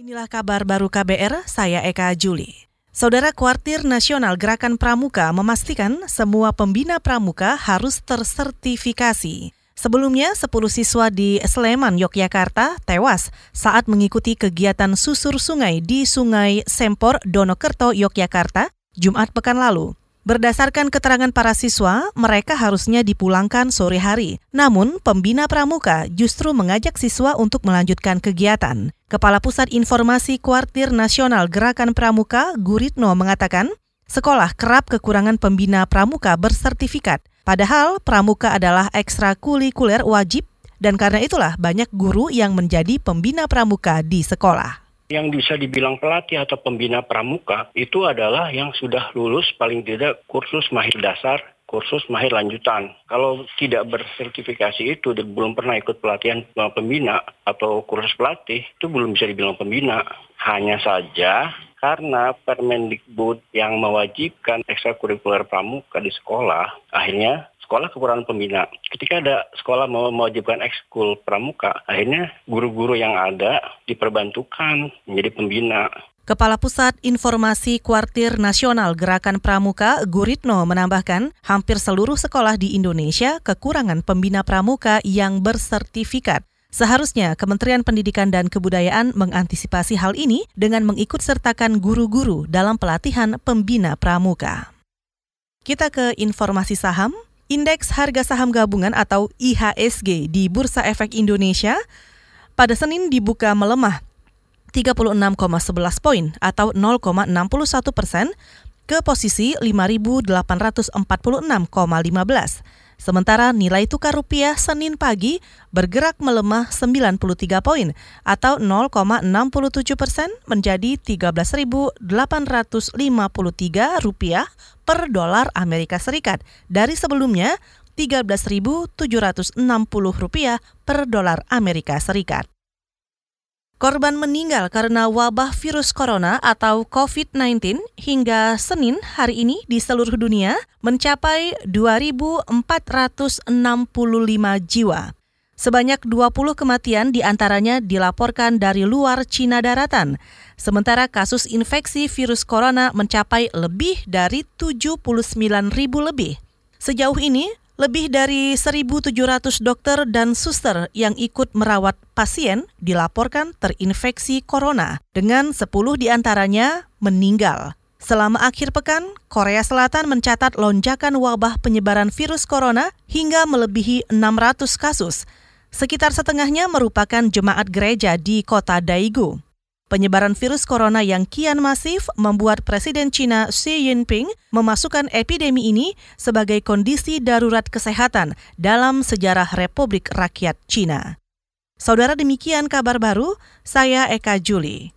Inilah kabar baru KBR, saya Eka Juli. Saudara Kuartir Nasional Gerakan Pramuka memastikan semua pembina pramuka harus tersertifikasi. Sebelumnya, 10 siswa di Sleman, Yogyakarta tewas saat mengikuti kegiatan susur sungai di Sungai Sempor, Donokerto, Yogyakarta, Jumat pekan lalu. Berdasarkan keterangan para siswa, mereka harusnya dipulangkan sore hari. Namun, pembina pramuka justru mengajak siswa untuk melanjutkan kegiatan. Kepala Pusat Informasi Kuartir Nasional Gerakan Pramuka, Guritno, mengatakan, sekolah kerap kekurangan pembina pramuka bersertifikat. Padahal pramuka adalah ekstrakurikuler wajib dan karena itulah banyak guru yang menjadi pembina pramuka di sekolah yang bisa dibilang pelatih atau pembina pramuka itu adalah yang sudah lulus paling tidak kursus mahir dasar kursus mahir lanjutan. Kalau tidak bersertifikasi itu dan belum pernah ikut pelatihan pembina atau kursus pelatih, itu belum bisa dibilang pembina. Hanya saja karena Permendikbud yang mewajibkan ekstrakurikuler pramuka di sekolah, akhirnya sekolah kekurangan pembina. Ketika ada sekolah mau mewajibkan ekskul pramuka, akhirnya guru-guru yang ada diperbantukan menjadi pembina. Kepala Pusat Informasi Kuartir Nasional Gerakan Pramuka, Guritno, menambahkan hampir seluruh sekolah di Indonesia kekurangan pembina pramuka yang bersertifikat. Seharusnya Kementerian Pendidikan dan Kebudayaan mengantisipasi hal ini dengan mengikut sertakan guru-guru dalam pelatihan pembina pramuka. Kita ke informasi saham. Indeks harga saham gabungan atau IHSG di Bursa Efek Indonesia pada Senin dibuka melemah 36,11 poin atau 0,61 persen ke posisi 5.846,15. Sementara nilai tukar rupiah Senin pagi bergerak melemah 93 poin atau 0,67 persen menjadi 13.853 rupiah per dolar Amerika Serikat dari sebelumnya 13.760 rupiah per dolar Amerika Serikat. Korban meninggal karena wabah virus corona atau COVID-19 hingga Senin hari ini di seluruh dunia mencapai 2.465 jiwa. Sebanyak 20 kematian di antaranya dilaporkan dari luar Cina daratan, sementara kasus infeksi virus corona mencapai lebih dari 79 ribu lebih. Sejauh ini, lebih dari 1.700 dokter dan suster yang ikut merawat pasien dilaporkan terinfeksi corona, dengan 10 di antaranya meninggal. Selama akhir pekan, Korea Selatan mencatat lonjakan wabah penyebaran virus corona hingga melebihi 600 kasus. Sekitar setengahnya merupakan jemaat gereja di kota Daegu. Penyebaran virus corona yang kian masif membuat Presiden China Xi Jinping memasukkan epidemi ini sebagai kondisi darurat kesehatan dalam sejarah Republik Rakyat China. Saudara demikian kabar baru, saya Eka Juli.